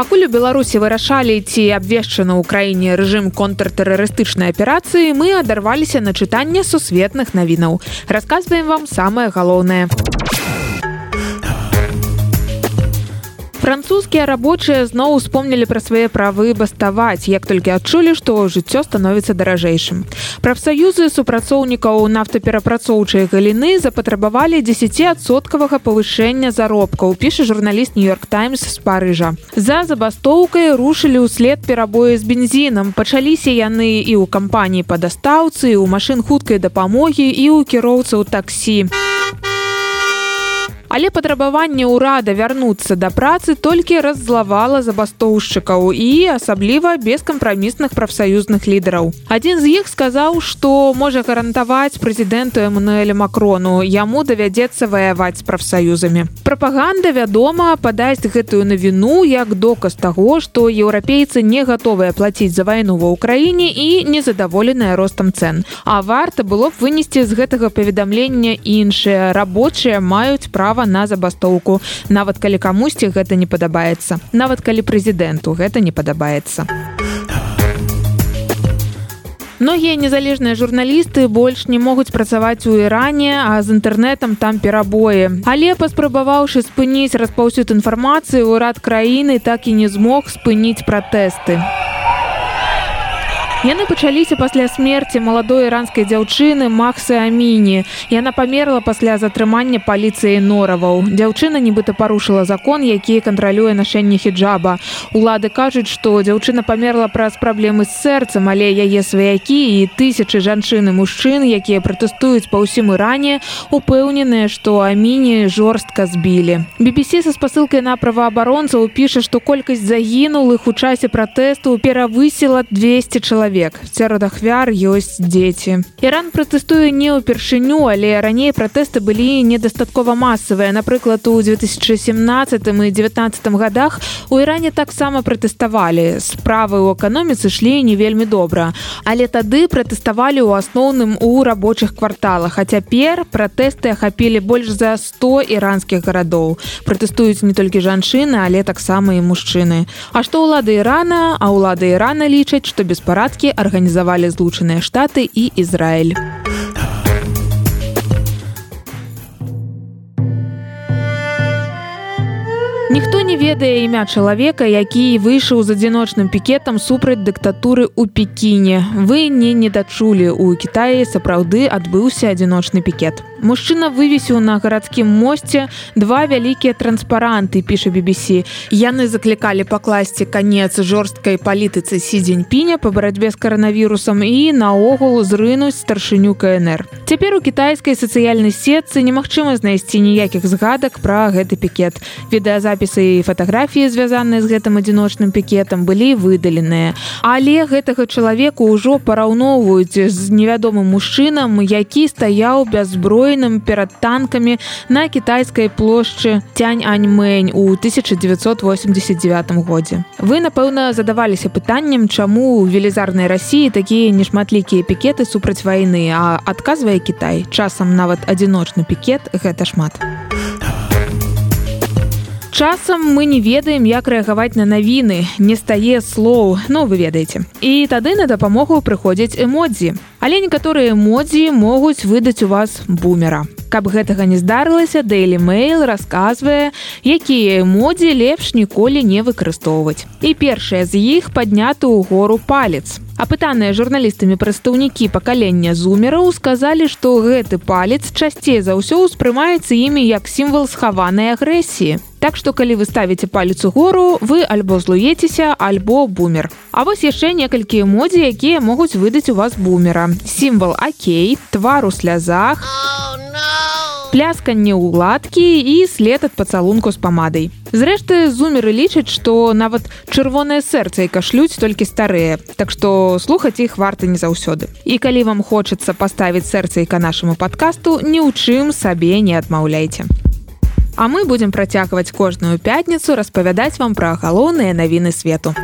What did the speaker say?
пакуль у беларусі вырашалі ці абвешчана ў краіне рэжым контртэрарыстычнай аперацыі мы адарваліся на чытанне сусветных навінаў. Расказваем вам самае галоўнае французскія рабочыя зноў успомнілі пра свае правы баставаць як толькі адчулі што жыццё становіцца даражэйшым. Прафсаюзы супрацоўнікаў нафтаперапрацоўчай галіны запатрабавалі десятсоткавага павышэння заробкаў піша журналіст нью-йорк таймс з парыжа. За забастоўкай рушылі ўслед перабоі з бензінам. Пачаліся яны і ў кампаніі па дастаўцы у машын хуткай дапамогі і ў кіроўцаў таксі. а але патрабаванне ўрада вярнуцца да працы толькі раззлавала забастоўшчыкаў і асабліва бескампрамісных прафсаюзных лідараў. Адзін з іх сказаў што можа гарантаваць прэзідэнту эмануэля макрону. Яму давядзецца ваяваць з прафсаюзамі. Прапаганда вядома падасць гэтую навіну як доказ таго што еўрапейцы не гатовыя плаціць за вайну ва ўкраіне і незадаволеныя ростам цэн. А варта было б вынесці з гэтага паведамлення іншыя. Рабочыя маюць права права на забастоўку. Нават калі камусьці гэта не падабаецца. Нават калі прэзідэнту гэта не падабаецца. Многія незалежныя журналісты больш не могуць працаваць у іране а з інтэрнетам там перабоі. Але паспрабаваўшы спыніць распаўсюд інфармацыі ўрад краіны так і не змог спыніць пратэсты. а Яны пачаліся пасля смерці маладой іранскай дзяўчыны Максы Аміні. Яна памерла пасля затрымання паліцыі нораваў. Дзяўчына нібыта парушыла закон, які кантралюе нашэнне хіджаба. Улады кажуць, што дзяўчына памерла праз праблемы з сэрцам, але яе сваякі і тысячы жанчын і мужчын, якія пратэстуюць па ўсім іране, упэўненыя, што Аміні жорстка збілі. BBC са спасылкай на праваабаронцаў піша, што колькасць загінулых у часе пратэсту перавысіла 200 чалавек чалавек сярод ахвяр ёсць дзеці Іран пратэстуе не ўпершыню але раней пратэсты былі недастаткова масавыя напрыклад у 2017 і 19 годах у іране таксама пратэставалі справы ў эканоміцы шлі не вельмі добра але тады пратэставалі ў асноўным у рабочых кварталах. А цяпер пратэсты ахапілі больш за 100 іранскіх гарадоў пратэстуюць не толькі жанчыны але таксама і мужчыны А што ўлады ірана а ўлады ірана лічаць што беспарадкі выдаткі арганізавалі злучаныя штаты і Ізраіль. Ніхто не ведае імя чалавека, які выйшаў з адзіночным пікетам супраць дыктатуры ў пекіне. Вы не недачулі у Кітаі сапраўды адбыўся адзіночны пікет. Мужчына вывесіў на гарадскім мосце два вялікія транспаранты піша BBC. Яны заклікалі пакласці канец жорсткай палітыцы сідзень-піня па барацьбе з каранавірусам і наогул зрынуць старшыню КНР. Цяпер у кітайскай сацыяльнай сетцы немагчыма знайсці ніякіх згадак пра гэты пікет. Відэазапіс запісы і фатаграфіі звязаныя з гэтым адзіночным пікетам былі выдаленыя але гэтага чалавеку ўжо параўноўваюць з невядомым мужчынам які стаяў бяззброеным перад танкамі на кітайскай плошчы тянь аньмэнь у 1989 годзе вы напэўна задаваліся пытаннем чаму у велізарнай рассіі такія нешматлікія пікеты супраць вайны а адказвае Кітай. Часам нават адзіночны пікет гэта шмат часам мы не ведаем як рэагаваць на навіны. Не стае слоў. Но вы ведаеце. І тады на дапамогу прыходзяць эмодзі. Але некаторыя эмодзі могуць выдаць у вас бумера. Каб гэтага не здарылася daily mail расказвае якія эмодзі лепш ніколі не выкарыстоўваць. І першая з іх падняты ў гору палец апытаныя журналістамі прадстаўнікі пакалення зумераў сказалі што гэты палец часцей за ўсё ўспрымаецца імі як сімвал схаванай агрэсіі Так што калі вы ставіце палец у гору, вы альбо злуецеся, альбо бумер. А вось яшчэ некалькі эмодзі, якія могуць выдаць у вас бумера. Сімвал Акей, твар у слязах, плясканне ўладкі і след ад пацалунку з памадай. Зрэшты, зумеры лічаць, што нават чырвонае сэрца і кашлюць толькі старыя. Так што слухаць іх варта не заўсёды. І калі вам хочацца паставіць сэрцайка нашаму падкасту, ні ў чым сабе не адмаўляйце. А мы будзем працягваць кожную пятніцу распавядаць вам пра галоўныя навіны свету.